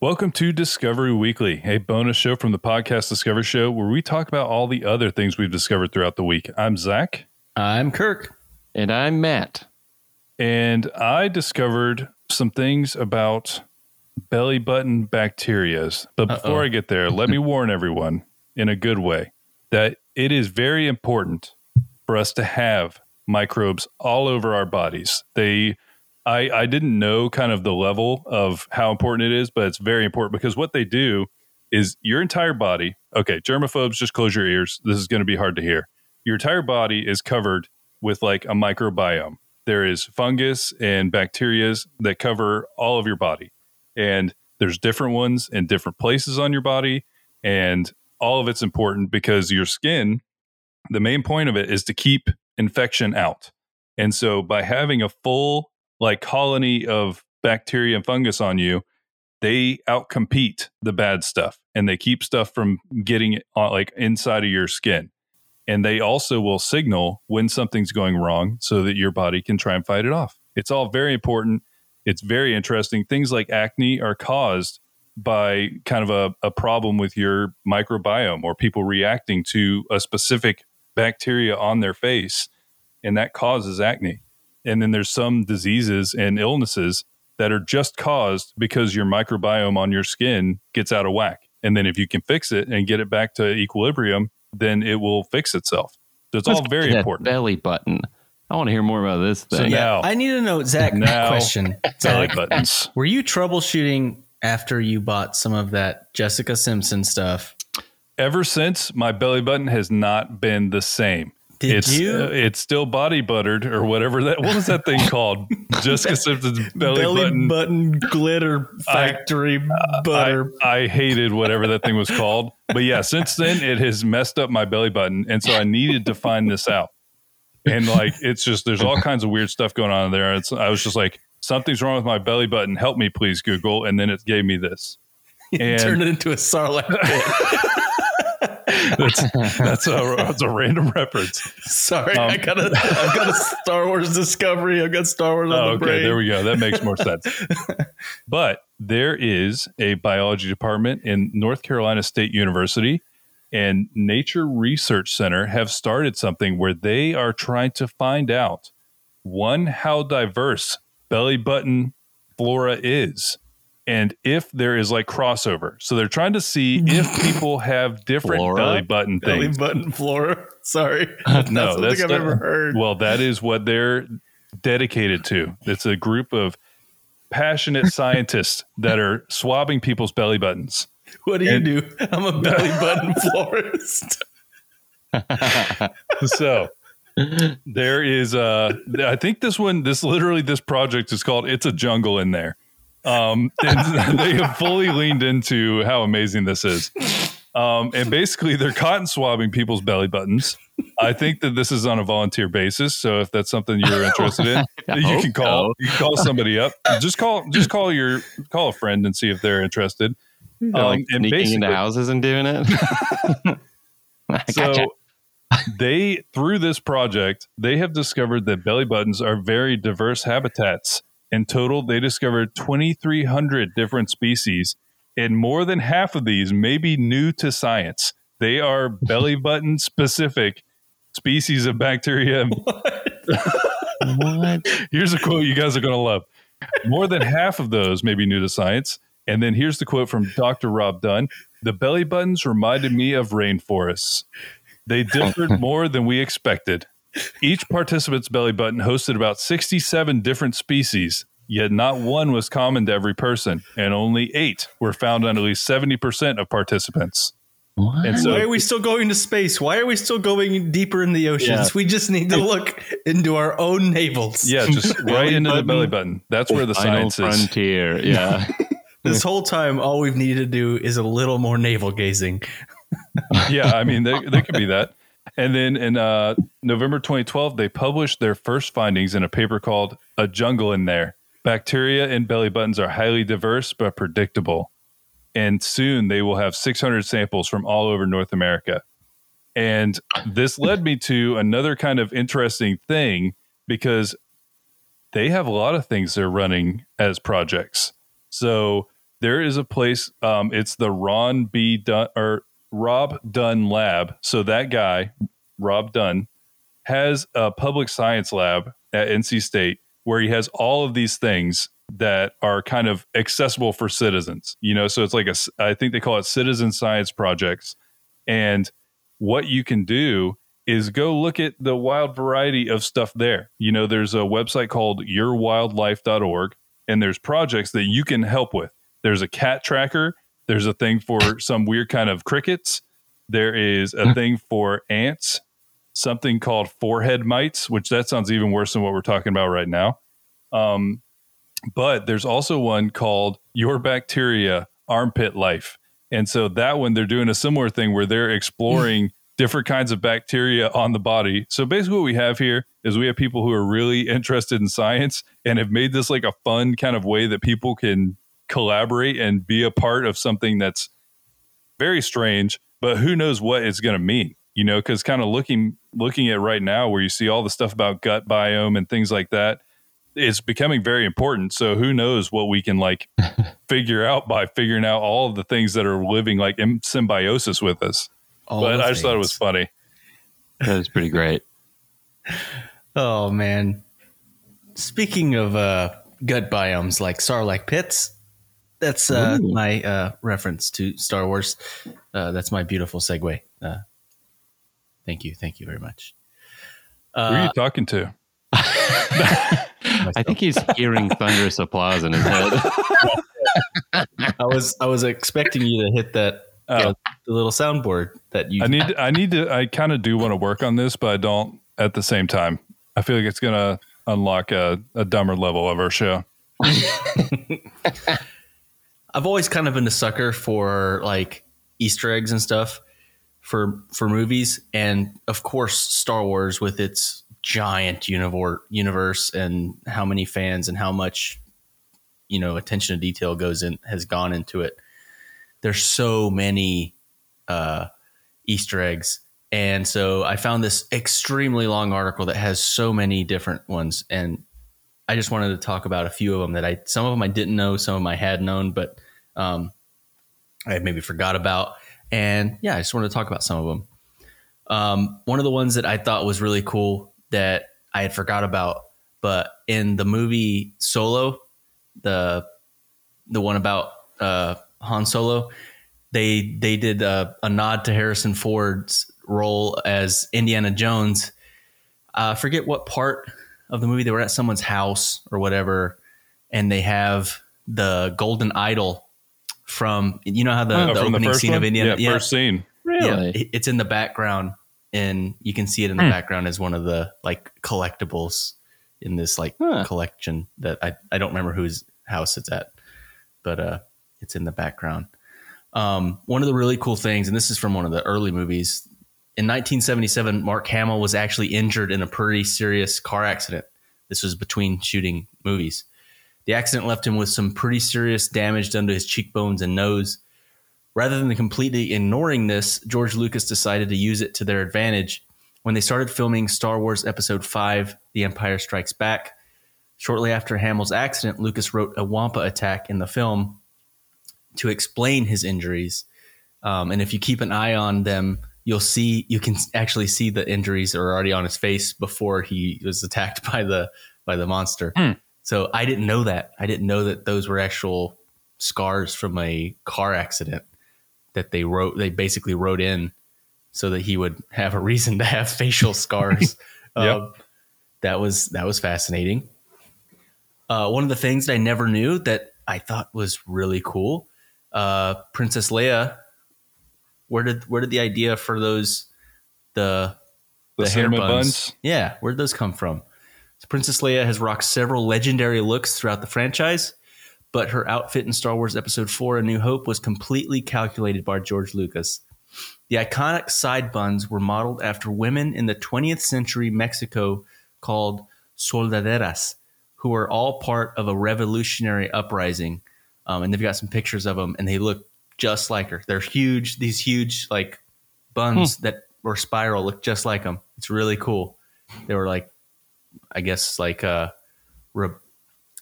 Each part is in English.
Discovery Weekly. Welcome to Discovery Weekly, a bonus show from the podcast Discovery Show where we talk about all the other things we've discovered throughout the week. I'm Zach, I'm Kirk. And I'm Matt. and I discovered some things about belly button bacterias. But before Uh-oh. I get there, let me warn everyone in a good way that it is very important for us to have microbes all over our bodies. They I, I didn't know kind of the level of how important it is, but it's very important because what they do is your entire body. Okay, germaphobes, just close your ears. This is going to be hard to hear. Your entire body is covered with like a microbiome. There is fungus and bacterias that cover all of your body. And there's different ones in different places on your body. And all of it's important because your skin, the main point of it is to keep infection out. And so by having a full like colony of bacteria and fungus on you, they outcompete the bad stuff and they keep stuff from getting on, uh, like inside of your skin. And they also will signal when something's going wrong so that your body can try and fight it off. It's all very important. It's very interesting. Things like acne are caused by kind of a, a problem with your microbiome or people reacting to a specific bacteria on their face, and that causes acne. And then there's some diseases and illnesses that are just caused because your microbiome on your skin gets out of whack. And then if you can fix it and get it back to equilibrium, then it will fix itself. So it's all Let's very get that important. Belly button. I want to hear more about this So thing. now- I need to know, Zach. Now- question. Belly Zach, buttons. were you troubleshooting after you bought some of that Jessica Simpson stuff? Ever since my belly button has not been the same. Did it's, you? uh, it's still body buttered or whatever that. What was that thing called? Jessica Simpson's belly, button. glitter factory I, I hated whatever that thing was called. But yeah, since then it has messed up my belly button, and so I needed to find this out. And like, it's just there's all kinds of weird stuff going on there. It's I was just like, something's wrong with my belly button. Help me, please, Google. And then it gave me this. And Turned it into a sarlacc pit. that's that's a that's a random reference. Sorry, Um, I got a, I've got a Star Wars Discovery. I've got Star Wars on Oh, the okay, brain. there we go. That makes more sense. but there is a biology department in North Carolina State University and Nature Research Center have started something where they are trying to find out one how diverse belly button flora is and if there is like crossover. So they're trying to see if people have different Flora? belly button things. Belly button flora. Sorry, that's No, something that's I've not- ever heard. Well, that is what they're dedicated to. It's a group of passionate scientists that are swabbing people's belly buttons. What do you and- do? I'm a belly button florist. So there is uh I think this one this literally this project is called It's a Jungle in there. Um and they have fully leaned into how amazing this is. Um and basically they're cotton swabbing people's belly buttons. I think that this is on a volunteer basis, so if that's something you're interested in, you can call so. you can call somebody up. Just call just call your call a friend and see if they're interested. They're like Um, and sneaking into houses and doing it. So gotcha. they through this project, they have discovered that belly buttons are very diverse habitats. In total, they discovered 2,300 different species, and more than half of these may be new to science. They are belly button specific species of bacteria. what? Here's a quote you guys are going to love. More than half of those may be new to science. And then here's the quote from Dr. Rob Dunn The belly buttons reminded me of rainforests. They differed more than we expected. Each participant's belly button hosted about 67 different species, yet not one was common to every person, and only eight were found on at least 70% of participants. What? And so Why are we still going to space? Why are we still going deeper in the oceans? Yeah. We just need to look into our own navels. Yeah, just right Belly into the belly button. That's where the Final science is. frontier. Yeah. This whole time, all we've needed to do is a little more navel gazing. yeah, I mean, they, they could be that. And then in uh, November 2012, they published their first findings in a paper called A Jungle in There. Bacteria in belly buttons are highly diverse but predictable. And soon they will have 600 samples from all over North America. And this led me to another kind of interesting thing because they have a lot of things they're running as projects. So there is a place. Um, it's the Ron B. Or Rob Dunn Lab. So that guy, Rob Dunn, has a public science lab at NC State where he has all of these things that are kind of accessible for citizens. You know, so it's like a, I think they call it citizen science projects. And what you can do is go look at the wild variety of stuff there. You know, there's a website called yourwildlife.org and there's projects that you can help with. There's a cat tracker, there's a thing for some weird kind of crickets, there is a thing for ants, something called forehead mites, which that sounds even worse than what we're talking about right now. Um, but there's also one called Your Bacteria Armpit Life. And so that one, they're doing a similar thing where they're exploring different kinds of bacteria on the body. So basically, what we have here is we have people who are really interested in science and have made this like a fun kind of way that people can collaborate and be a part of something that's very strange, but who knows what it's going to mean, you know, because kind of looking looking at right now where you see all the stuff about gut biome and things like that, it's becoming very important. So who knows what we can like figure out by figuring out all of the things that are living like in symbiosis with us. All but the I just thought it was funny. That was pretty great. Oh man. Speaking of uh, gut biomes like Sarlacc pits, that's uh, my uh, reference to Star Wars. Uh, that's my beautiful segue. Uh, thank you, thank you very much. Who are Uh, you talking to? I think he's hearing thunderous applause in his head. I was I was expecting you to hit that Oh. uh, the little soundboard that you. I need I need to I kind of do want to work on this, but I don't at the same time. I feel like it's gonna unlock a, a dumber level of our show. I've always kind of been a sucker for like Easter eggs and stuff for for movies, and of course Star Wars with its giant universe and how many fans and how much you know attention to detail goes in has gone into it. There's so many uh, Easter eggs, and so I found this extremely long article that has so many different ones, and I just wanted to talk about a few of them that I some of them I didn't know, some of them I had known, but um, I maybe forgot about. And yeah, I just wanted to talk about some of them. Um, one of the ones that I thought was really cool that I had forgot about, but in the movie Solo, the the one about uh, Han Solo, they they did a, a nod to Harrison Ford's role as Indiana Jones. Uh, I forget what part of the movie they were at someone's house or whatever, and they have the golden idol from you know how the, Oh, the from opening scene one? of Indiana yeah, first scene. yeah, Really? it- it's in the background, and you can see it in the Hmm. background as one of the like collectibles in this like Huh. collection that I I don't remember whose house it's at, but uh, it's in the background. Um, one of the really cool things, and this is from one of the early movies. In 1977, Mark Hamill was actually injured in a pretty serious car accident. This was between shooting movies. The accident left him with some pretty serious damage done to his cheekbones and nose. Rather than completely ignoring this, George Lucas decided to use it to their advantage when they started filming Star Wars Episode 5 The Empire Strikes Back. Shortly after Hamill's accident, Lucas wrote a Wampa attack in the film to explain his injuries. Um, and if you keep an eye on them, you'll see you can actually see the injuries are already on his face before he was attacked by the by the monster. Hmm. So I didn't know that. I didn't know that those were actual scars from a car accident that they wrote. They basically wrote in so that he would have a reason to have facial scars. Yep. Um, that was that was fascinating. Uh, one of the things that I never knew that I thought was really cool. Uh, Princess Leia. Where did where did the idea for those the The, the hair buns. buns. Yeah, where did those come from? So Princess Leia has rocked several legendary looks throughout the franchise, but her outfit in Star Wars Episode 4 A New Hope was completely calculated by George Lucas. The iconic side buns were modeled after women in the 20th century Mexico called soldaderas, who were all part of a revolutionary uprising. Um, and they've got some pictures of them, and they look just like her. They're huge, these huge, like, buns that were spiral look just like them. It's really cool. They were like, I guess, like uh, re-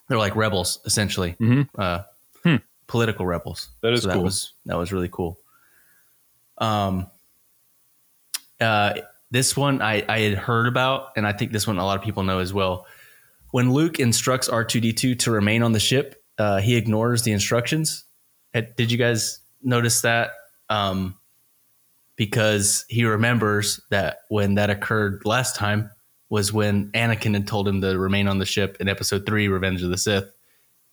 they're like rebels essentially, Mhm. uh, Hmm. political rebels. That is so that cool. was that was really cool. Um, uh, this one I I had heard about, and I think this one a lot of people know as well. When Luke instructs R two D two to remain on the ship, uh, he ignores the instructions. Did you guys notice that? Um, because he remembers that when that occurred last time was when Anakin had told him to remain on the ship in Episode Three, Revenge of the Sith,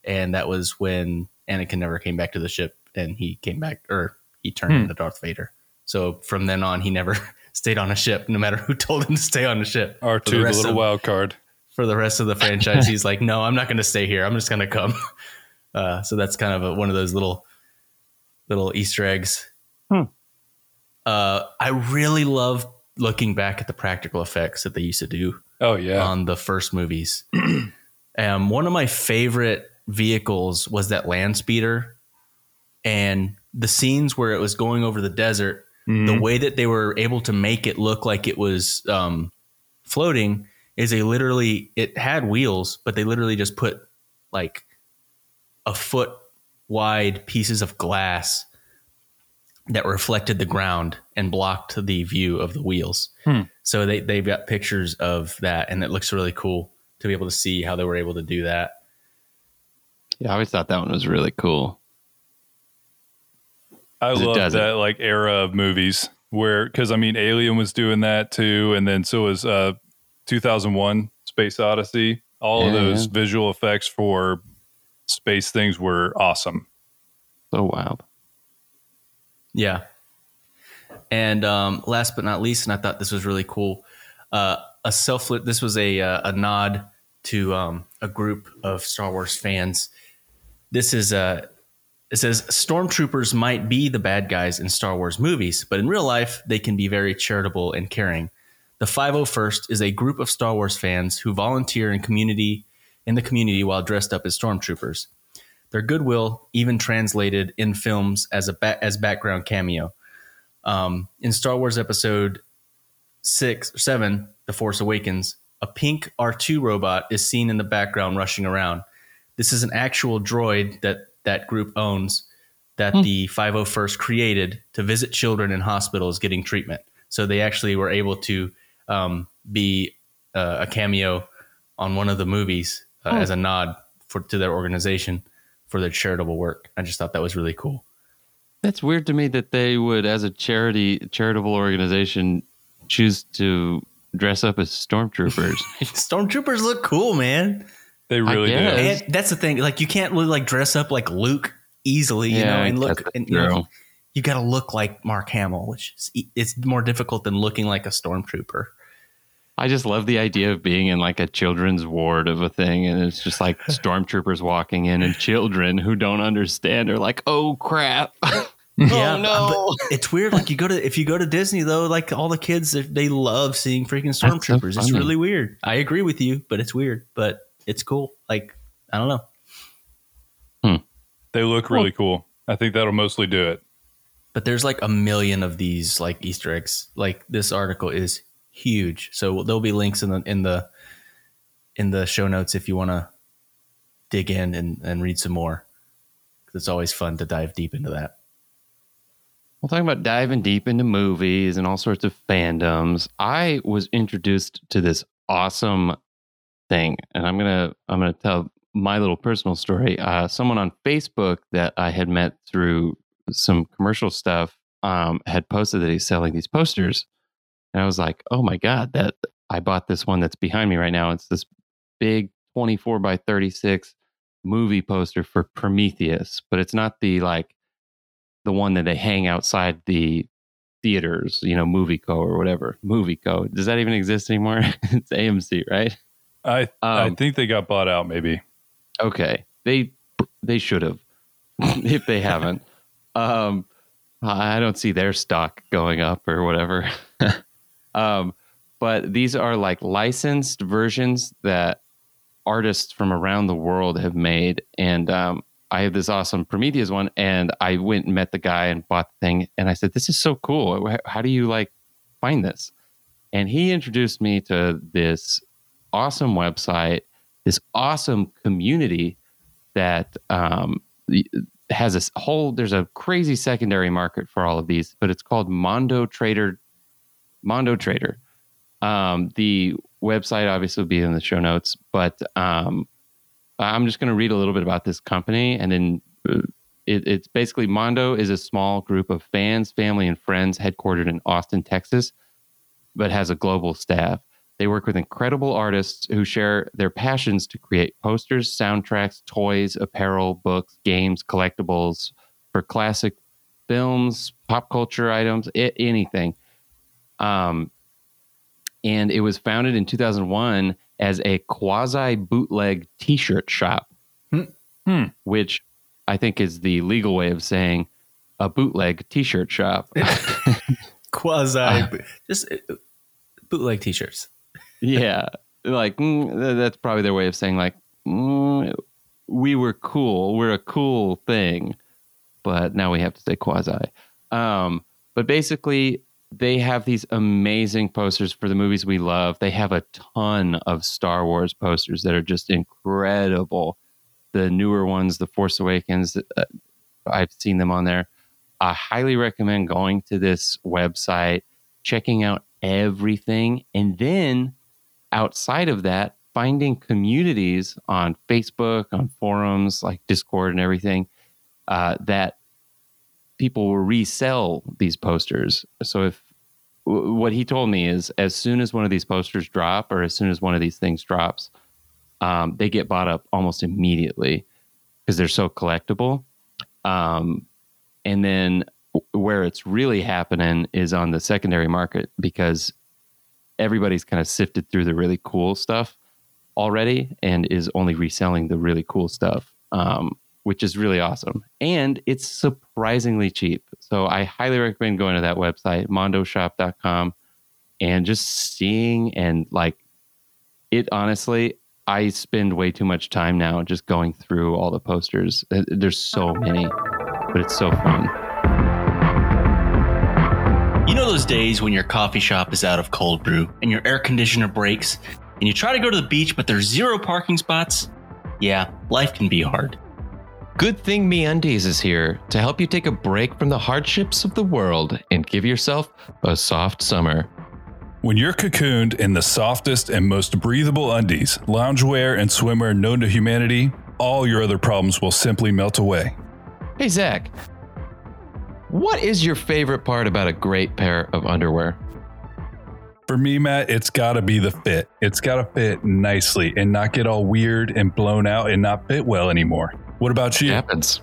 and that was when Anakin never came back to the ship, and he came back or he turned Hmm. into Darth Vader. So from then on, he never stayed on a ship, no matter who told him to stay on the ship. R For two, the rest little of- wild card. for the rest of the franchise. He's like, no, I'm not going to stay here. I'm just going to come. Uh, so that's kind of a, one of those little little Easter eggs. Hmm. Uh, I really love looking back at the practical effects that they used to do Oh yeah, on the first movies. um, one of my favorite vehicles was that land speeder, and the scenes where it was going over the desert Mhm. the way that they were able to make it look like it was um, floating is they literally it had wheels but they literally just put like a foot wide pieces of glass that reflected the ground and blocked the view of the wheels Hmm. so they, they've got pictures of that and it looks really cool to be able to see how they were able to do that Yeah, I always thought that one was really cool. I love doesn't. that like era of movies where because I mean Alien was doing that too, and then so was uh 2001 Space Odyssey. All of those yeah. visual effects for space things were awesome. So wild. Yeah. And um, last but not least, and I thought this was really cool, uh, a self. This was a uh, a nod to um, a group of Star Wars fans. This is uh, it says stormtroopers might be the bad guys in Star Wars movies, but in real life they can be very charitable and caring. The 501st is a group of Star Wars fans who volunteer in community in the community while dressed up as stormtroopers. Their goodwill even translated in films as a ba- as background cameo. Um, in Star Wars Episode six, or seven, The Force Awakens, a pink R two robot is seen in the background rushing around. This is an actual droid that that group owns that the 501st created to visit children in hospitals getting treatment. So they actually were able to um, be uh, a cameo on one of the movies uh, as a nod for to their organization for their charitable work. I just thought that was really cool. That's weird to me that they would, as a charity charitable organization, choose to dress up as stormtroopers. Stormtroopers look cool, man. They really do. And that's the thing. Like you can't really like dress up like Luke easily, you Yeah, know, and look and you know, you got to look like Mark Hamill, which is e- it's more difficult than looking like a stormtrooper. I just love the idea of being in like a children's ward of a thing, and it's just like stormtroopers walking in, and children who don't understand are like, "Oh crap! Oh, yeah, oh no!" it's weird. Like you go to if you go to Disney though, like all the kids they- they love seeing freaking so stormtroopers. it's really weird. I agree with you, but it's weird, but it's cool. Like I don't know. Hmm. They look really cool. I think that'll mostly do it. But there's like a million of these like Easter eggs. Like this article is huge. So there'll be links in the in the in the show notes if you want to dig in and, and read some more. 'Cause It's always fun to dive deep into that. Well, talking about diving deep into movies and all sorts of fandoms, I was introduced to this awesome thing, and I'm gonna I'm gonna tell my little personal story. Uh, someone on Facebook that I had met through some commercial stuff um, had posted that he's selling these posters, and I was like, oh my god, that I bought this one that's behind me right now. It's this big 24 by 36 movie poster for Prometheus, but it's not the like the one that they hang outside the theaters, you know, Movie Co or whatever. Movie Co. Does that even exist anymore? it's AMC, right? I I Um, think they got bought out. Maybe Okay. They they should have if they haven't. Um I don't see their stock going up or whatever. um but these are like licensed versions that artists from around the world have made and um I have this awesome Prometheus one and I went and met the guy and bought the thing and I said this is so cool. How- do you like find this? And he introduced me to this awesome website this awesome community that um, has a whole. There's a crazy secondary market for all of these, but it's called Mondo Trader. Mondo Trader. Um, the website obviously will be in the show notes, but um, I'm just going to read a little bit about this company, and then uh, it, it's basically Mondo is a small group of fans, family, and friends headquartered in Austin, Texas, but has a global staff. They work with incredible artists who share their passions to create posters, soundtracks, toys, apparel, books, games, collectibles for classic films, pop culture items, I- anything. Um, and it was founded in 2001 as a quasi bootleg T-shirt shop, Hmm. Hmm. which I think is the legal way of saying a bootleg T-shirt shop. Quasi, Uh, just uh, bootleg t-shirts. yeah, like mm, that's probably their way of saying like mm, we were cool, we're a cool thing, but now we have to say quasi. Um, but basically, they have these amazing posters for the movies we love. They have a ton of Star Wars posters that are just incredible. The newer ones, The Force Awakens, uh, I've seen them on there. I highly recommend going to this website, checking out everything, and then outside of that, finding communities on Facebook, on forums like Discord and everything uh, that people will resell these posters. So if what he told me is, as soon as one of these posters drop, or as soon as one of these things drops, um, they get bought up almost immediately because they're so collectible. Um, and then where it's really happening is on the secondary market because everybody's kind of sifted through the really cool stuff already and is only reselling the really cool stuff, um, which is really awesome. And it's surprisingly cheap. So I highly recommend going to that website, mondoshop.com, and just seeing and like it honestly. I spend way too much time now just going through all the posters. Uh, There's so many, but it's so fun. You know those days when your coffee shop is out of cold brew and your air conditioner breaks and you try to go to the beach but there's zero parking spots? Yeah, life can be hard. Good thing MeUndies is here to help you take a break from the hardships of the world and give yourself a soft summer. When you're cocooned in the softest and most breathable undies, loungewear, and swimwear known to humanity, all your other problems will simply melt away. Hey, Zach, what is your favorite part about a great pair of underwear? For me, Matt, it's got to be the fit. It's got to fit nicely and not get all weird and blown out and not fit well anymore. What about you? happens.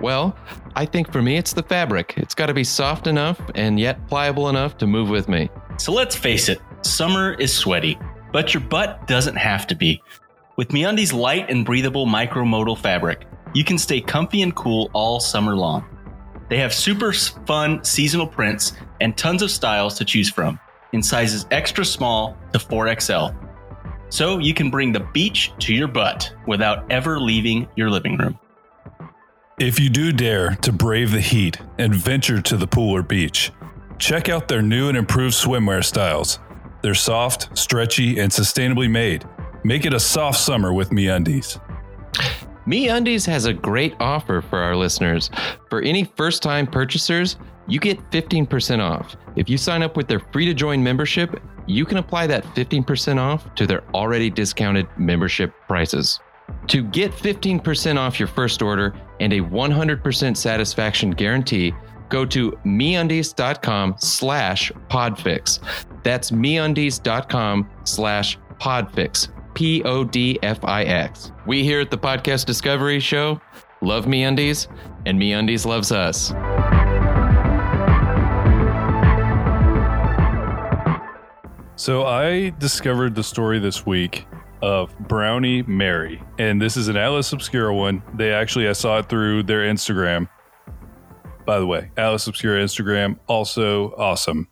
Well, I think for me, it's the fabric. It's got to be soft enough and yet pliable enough to move with me. So let's face it, summer is sweaty, but your butt doesn't have to be. With MeUndies light and breathable micromodal fabric, you can stay comfy and cool all summer long. They have super fun seasonal prints and tons of styles to choose from in sizes extra small to 4XL. So you can bring the beach to your butt without ever leaving your living room. If you do dare to brave the heat and venture to the pool or beach, check out their new and improved swimwear styles. They're soft, stretchy, and sustainably made. Make it a soft summer with MeUndies. MeUndies has a great offer for our listeners. For any first-time purchasers, you get 15% off. If you sign up with their free-to-join membership, you can apply that 15% off to their already discounted membership prices. To get 15% off your first order and a 100% satisfaction guarantee, go to meundies.com slash podfix. That's meundies.com slash podfix. P O D F I X. We here at the Podcast Discovery Show love MeUndies, and MeUndies loves us. So I discovered the story this week of Brownie Mary, and this is an Atlas Obscura one. They actually, I saw it through their Instagram. By the way, Atlas Obscura Instagram also awesome,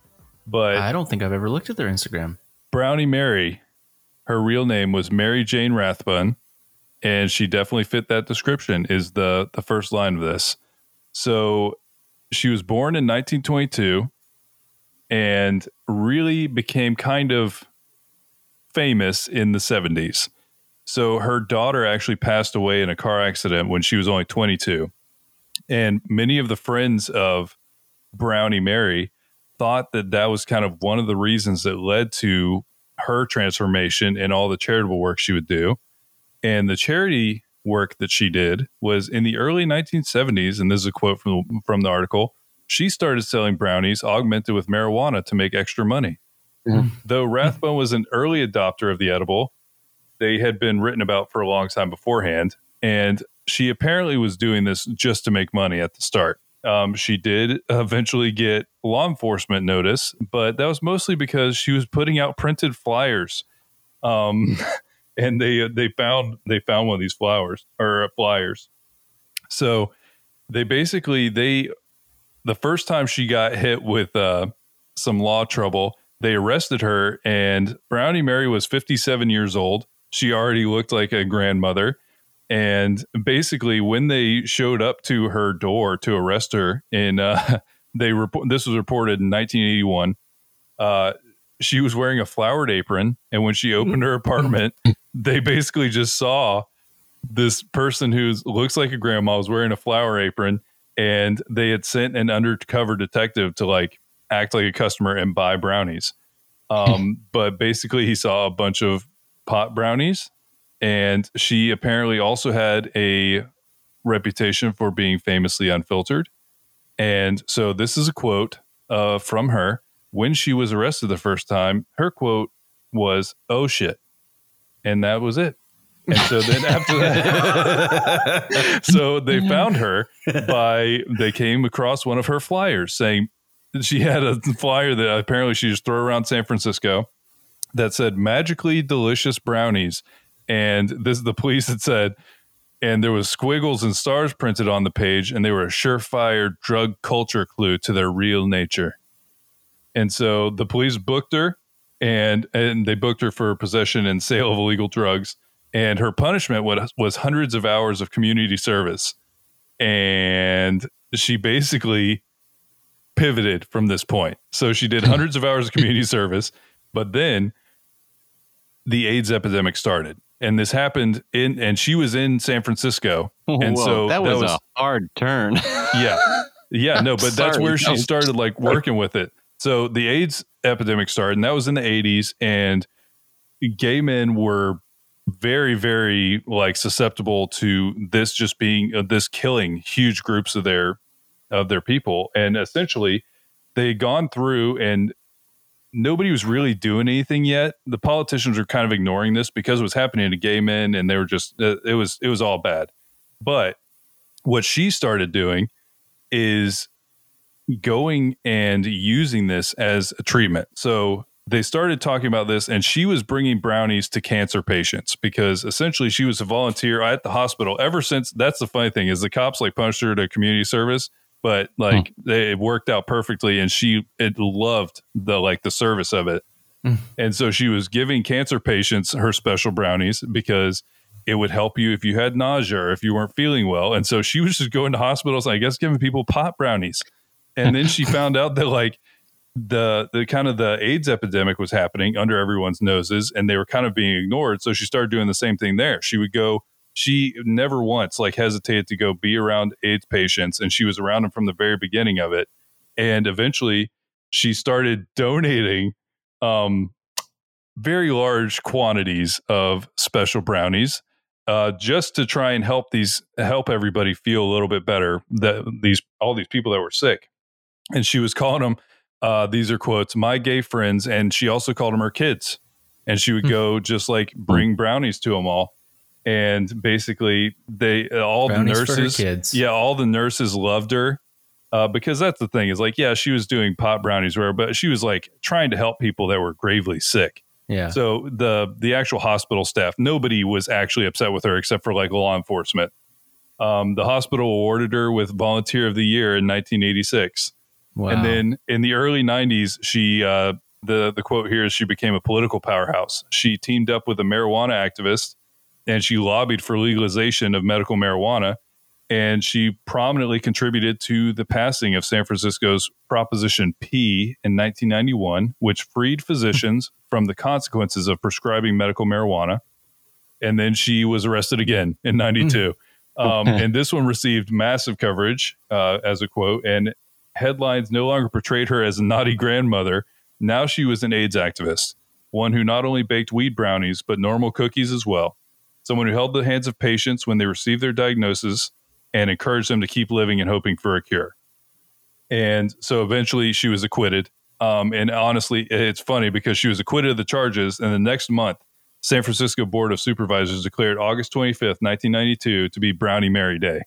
but I don't think I've ever looked at their Instagram. Brownie Mary, her real name was Mary Jane Rathbun, and she definitely fit that description. Is the the first line of this? So she was born in 1922 and really became kind of famous in the 70s. So her daughter actually passed away in a car accident when she was only 22. And many of the friends of Brownie Mary thought that that was kind of one of the reasons that led to her transformation and all the charitable work she would do. And the charity work that she did was in the early 1970s, and this is a quote from, from the article she started selling brownies augmented with marijuana to make extra money. Mm-hmm. Though Rathbun was an early adopter of the edible, they had been written about for a long time beforehand. And she apparently was doing this just to make money at the start. Um, she did eventually get law enforcement notice, but that was mostly because she was putting out printed flyers. Um, and they they found they found one of these flowers or flyers. So they basically they the first time she got hit with uh, some law trouble, they arrested her, and Brownie Mary was 57 years old. She already looked like a grandmother. And basically, when they showed up to her door to arrest her, and uh, they report this was reported in 1981. Uh, she was wearing a flowered apron, and when she opened her apartment, they basically just saw this person who looks like a grandma was wearing a flower apron and they had sent an undercover detective to like act like a customer and buy brownies. Um, but basically, he saw a bunch of pot brownies, and she apparently also had a reputation for being famously unfiltered. And so, this is a quote uh, from her when she was arrested the first time. Her quote was, "Oh shit," and that was it. And so then after that, so they found her by they came across one of her flyers saying she had a flyer that apparently she just threw around San Francisco that said magically delicious brownies. And this is the police had said, and there was squiggles and stars printed on the page, and they were a surefire drug culture clue to their real nature. And so the police booked her and and they booked her for possession and sale of illegal drugs and her punishment was, was hundreds of hours of community service. And she basically pivoted from this point. So she did hmm. hundreds of hours of community service but then the aids epidemic started. And this happened in and she was in san francisco. And Whoa, so that was, that was, a hard turn. Yeah. Yeah no but that's where she started like working with it. So the aids epidemic started and that was in the 80s and gay men were very very like susceptible to this just being uh, this killing huge groups of their of their people. And essentially they had gone through and nobody was really doing anything yet. The politicians were kind of ignoring this because it was happening to gay men and they were just uh, it was it was all bad. But what she started doing is going and using this as a treatment. So they started talking about this and she was bringing brownies to cancer patients because essentially she was a volunteer at the hospital ever since that's the funny thing is the cops like punched her to community service but like hmm. they, it worked out perfectly and she it loved the like the service of it hmm. and so she was giving cancer patients her special brownies because it would help you if you had nausea or if you weren't feeling well and so she was just going to hospitals i guess giving people pot brownies and then she found out that like the the kind of the AIDS epidemic was happening under everyone's noses and they were kind of being ignored. So she started doing the same thing there. She would go, she never once like hesitated to go be around AIDS patients and she was around them from the very beginning of it. And eventually she started donating um very large quantities of special brownies uh, just to try and help these help everybody feel a little bit better that these all these people that were sick and she was calling them uh, these are quotes, my gay friends. And she also called them her kids. And she would hmm. go just like bring brownies to them all. And basically, they all brownies the nurses, kids. yeah, all the nurses loved her uh, because that's the thing is like, yeah, she was doing pot brownies, where, but she was like trying to help people that were gravely sick. Yeah. So the the actual hospital staff, nobody was actually upset with her except for like law enforcement. Um, the hospital awarded her with Volunteer of the Year in 1986. Wow. And then in the early 90s, she, uh, the, the quote here is she became a political powerhouse. She teamed up with a marijuana activist and she lobbied for legalization of medical marijuana. And she prominently contributed to the passing of San Francisco's Proposition P in 1991, which freed physicians from the consequences of prescribing medical marijuana. and then she was arrested again in 92. Um, and this one received massive coverage uh, as a quote, and headlines no longer portrayed her as a naughty grandmother. Now she was an AIDS activist, one who not only baked weed brownies, but normal cookies as well. Someone who held the hands of patients when they received their diagnosis and encouraged them to keep living and hoping for a cure. And so eventually she was acquitted. Um, and honestly, it's funny because she was acquitted of the charges. And the next month, San Francisco Board of Supervisors declared August 25th, 1992 to be Brownie Mary Day.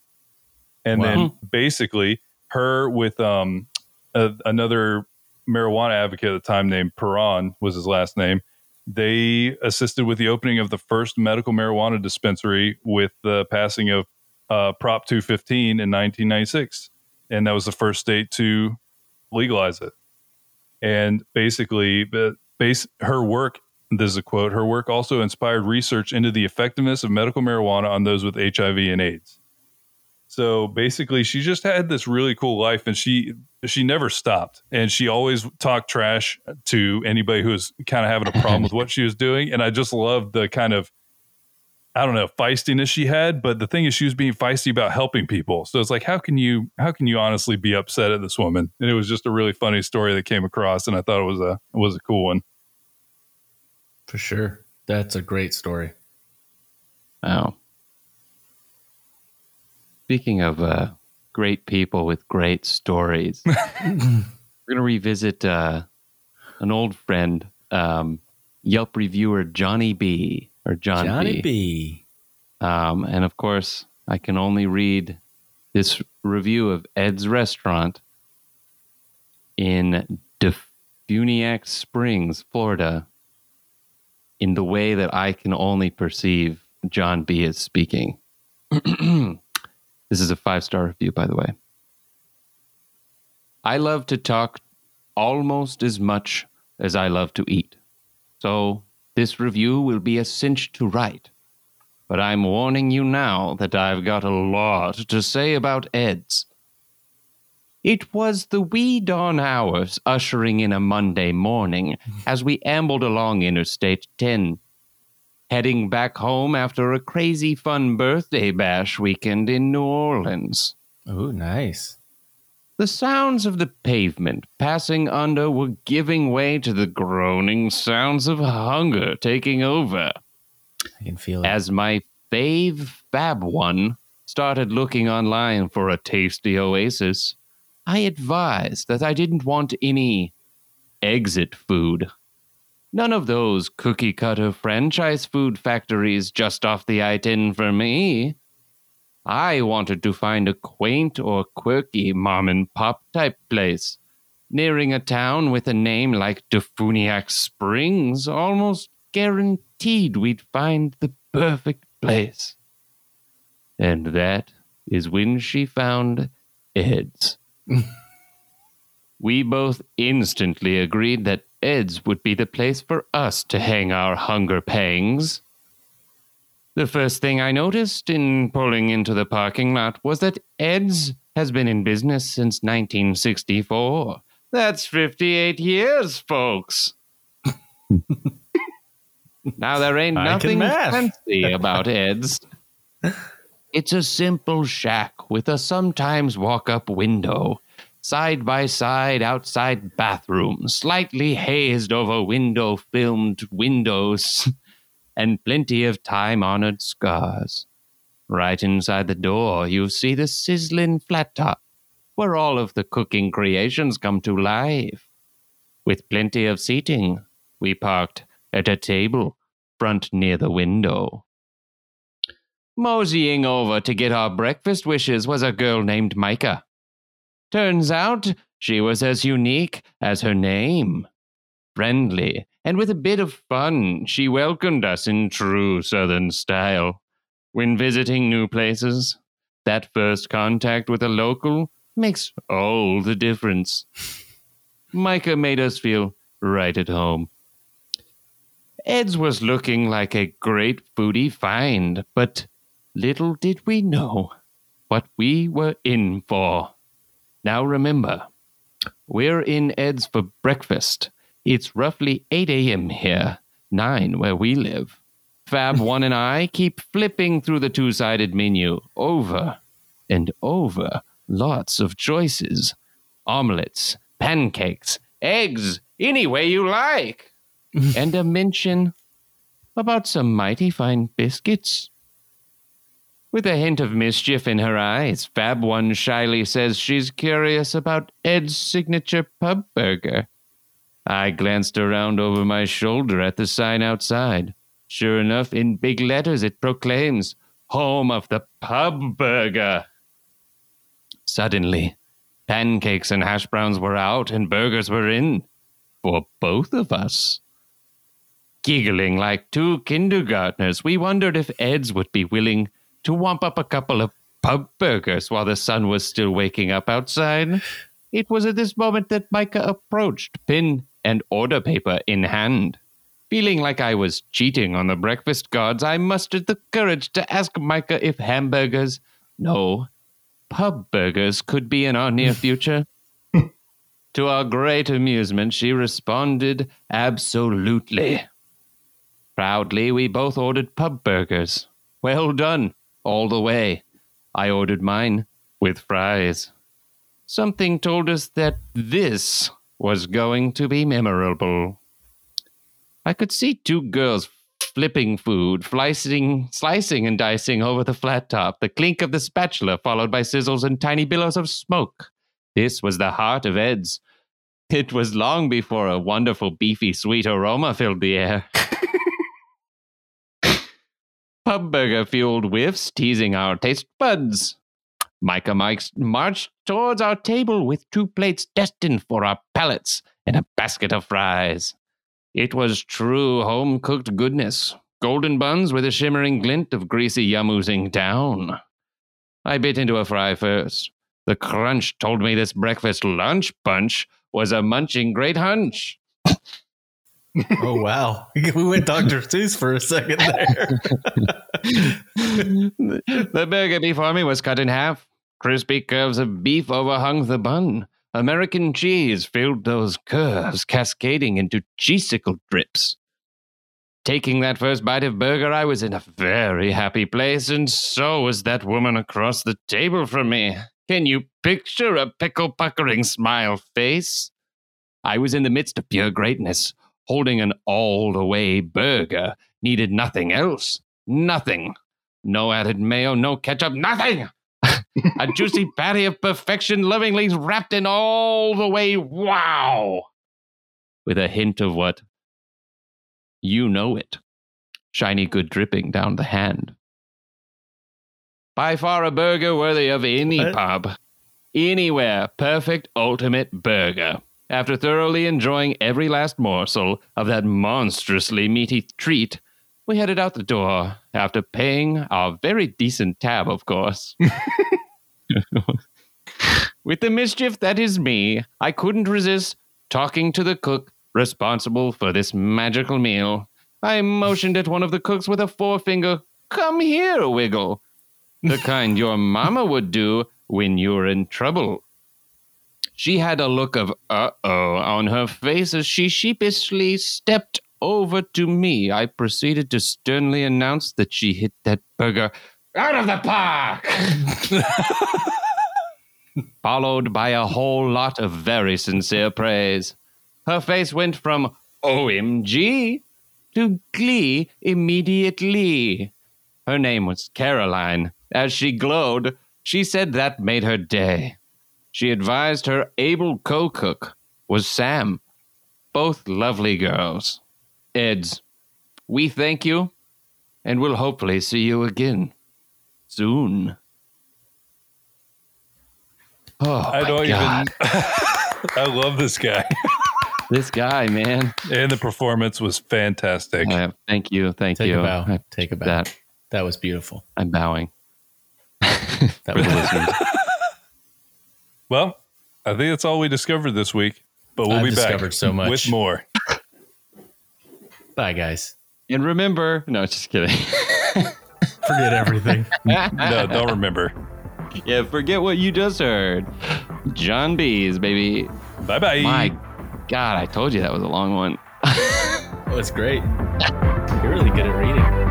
And wow. then basically her with um, a, another marijuana advocate at the time named Peron was his last name. They assisted with the opening of the first medical marijuana dispensary with the passing of uh, Prop 215 in 1996. And that was the first state to legalize it. And basically, base, her work this is a quote. Her work also inspired research into the effectiveness of medical marijuana on those with HIV and AIDS. So basically, she just had this really cool life, and she she never stopped, and she always talked trash to anybody who was kind of having a problem with what she was doing. And I just loved the kind of I don't know feistiness she had, but the thing is, she was being feisty about helping people. So it's like, how can you how can you honestly be upset at this woman? And it was just a really funny story that came across, and I thought it was a it was a cool one. For sure. That's a great story. Wow. Speaking of uh, great people with great stories, we're going to revisit uh, an old friend, um, Yelp reviewer Johnny B. or John Johnny B. B. Um, and of course, I can only read this review of Ed's Restaurant in DeFuniak Springs, Florida, in the way that I can only perceive John B as speaking. this is a five star review, by the way. I love to talk almost as much as I love to eat. So this review will be a cinch to write. But I'm warning you now that I've got a lot to say about Ed's. It was the wee dawn hours ushering in a Monday morning as we ambled along Interstate 10, heading back home after a crazy fun birthday bash weekend in New Orleans. Oh, nice. The sounds of the pavement passing under were giving way to the groaning sounds of hunger taking over. I can feel it. As my fave Fab one started looking online for a tasty oasis, I advised that I didn't want any exit food. None of those cookie cutter franchise food factories just off the I 10 for me. I wanted to find a quaint or quirky mom and pop type place. Nearing a town with a name like DeFuniak Springs almost guaranteed we'd find the perfect place. And that is when she found Ed's. we both instantly agreed that Ed's would be the place for us to hang our hunger pangs. The first thing I noticed in pulling into the parking lot was that Ed's has been in business since 1964. That's 58 years, folks. now, there ain't nothing fancy about Ed's. It's a simple shack with a sometimes walk up window, side by side outside bathroom, slightly hazed over window filmed windows, and plenty of time honored scars. Right inside the door, you see the sizzling flat top, where all of the cooking creations come to life. With plenty of seating, we parked at a table front near the window. Moseying over to get our breakfast wishes was a girl named Micah. Turns out she was as unique as her name. Friendly, and with a bit of fun, she welcomed us in true Southern style. When visiting new places, that first contact with a local makes all the difference. Micah made us feel right at home. Ed's was looking like a great foodie find, but Little did we know what we were in for. Now remember, we're in Ed's for breakfast. It's roughly 8 a.m. here, 9 where we live. Fab One and I keep flipping through the two sided menu over and over. Lots of choices omelets, pancakes, eggs, any way you like. and a mention about some mighty fine biscuits. With a hint of mischief in her eyes, Fab One shyly says she's curious about Ed's signature pub burger. I glanced around over my shoulder at the sign outside. Sure enough, in big letters, it proclaims Home of the Pub Burger. Suddenly, pancakes and hash browns were out and burgers were in. For both of us. Giggling like two kindergartners, we wondered if Ed's would be willing to whomp up a couple of pub burgers while the sun was still waking up outside. It was at this moment that Micah approached, pen and order paper in hand. Feeling like I was cheating on the breakfast gods, I mustered the courage to ask Micah if hamburgers, no, pub burgers, could be in our near future. to our great amusement, she responded, absolutely. Proudly, we both ordered pub burgers. Well done, all the way. I ordered mine with fries. Something told us that this was going to be memorable. I could see two girls flipping food, slicing, slicing and dicing over the flat top, the clink of the spatula followed by sizzles and tiny billows of smoke. This was the heart of Ed's. It was long before a wonderful beefy sweet aroma filled the air. Pub burger fueled whiffs teasing our taste buds. Micah Mike's marched towards our table with two plates destined for our palates and a basket of fries. It was true home cooked goodness, golden buns with a shimmering glint of greasy yum oozing down. I bit into a fry first. The crunch told me this breakfast lunch bunch was a munching great hunch. Oh wow, we went Dr. Seuss for a second there. the burger before me was cut in half. Crispy curves of beef overhung the bun. American cheese filled those curves, cascading into cheesicle drips. Taking that first bite of burger, I was in a very happy place, and so was that woman across the table from me. Can you picture a pickle puckering smile face? I was in the midst of pure greatness, holding an all the way burger, needed nothing else. Nothing. No added mayo, no ketchup, nothing! a juicy patty of perfection, lovingly wrapped in all the way wow! With a hint of what? You know it. Shiny good dripping down the hand. By far a burger worthy of any What? pub. Anywhere. Perfect ultimate burger. After thoroughly enjoying every last morsel of that monstrously meaty treat, we headed out the door after paying our very decent tab, of course. With the mischief that is me, I couldn't resist talking to the cook responsible for this magical meal. I motioned at one of the cooks with a forefinger, Come here, Wiggle. The kind your mama would do when you're in trouble. She had a look of uh oh on her face as she sheepishly stepped over to me. I proceeded to sternly announce that she hit that burger out of the park. Followed by a whole lot of very sincere praise. Her face went from OMG to glee immediately. Her name was Caroline. As she glowed, she said that made her day. She advised her able co cook was Sam. Both lovely girls. Eds, we thank you and we'll hopefully see you again soon. Oh, I my don't God. even. I love this guy, This guy, man. and the performance was fantastic. Uh, thank you. Thank Take you. a bow. I- Take a bow. That That was beautiful. I'm bowing. That was the listeners. Well, I think that's all we discovered this week, but we'll I've be back so much. with more. Bye, guys. And remember, no, just kidding. Forget everything. No, don't remember. yeah, forget what you just heard. John B's, baby. Bye bye. My God, I told you that was a long one. That was great. You're really good at reading.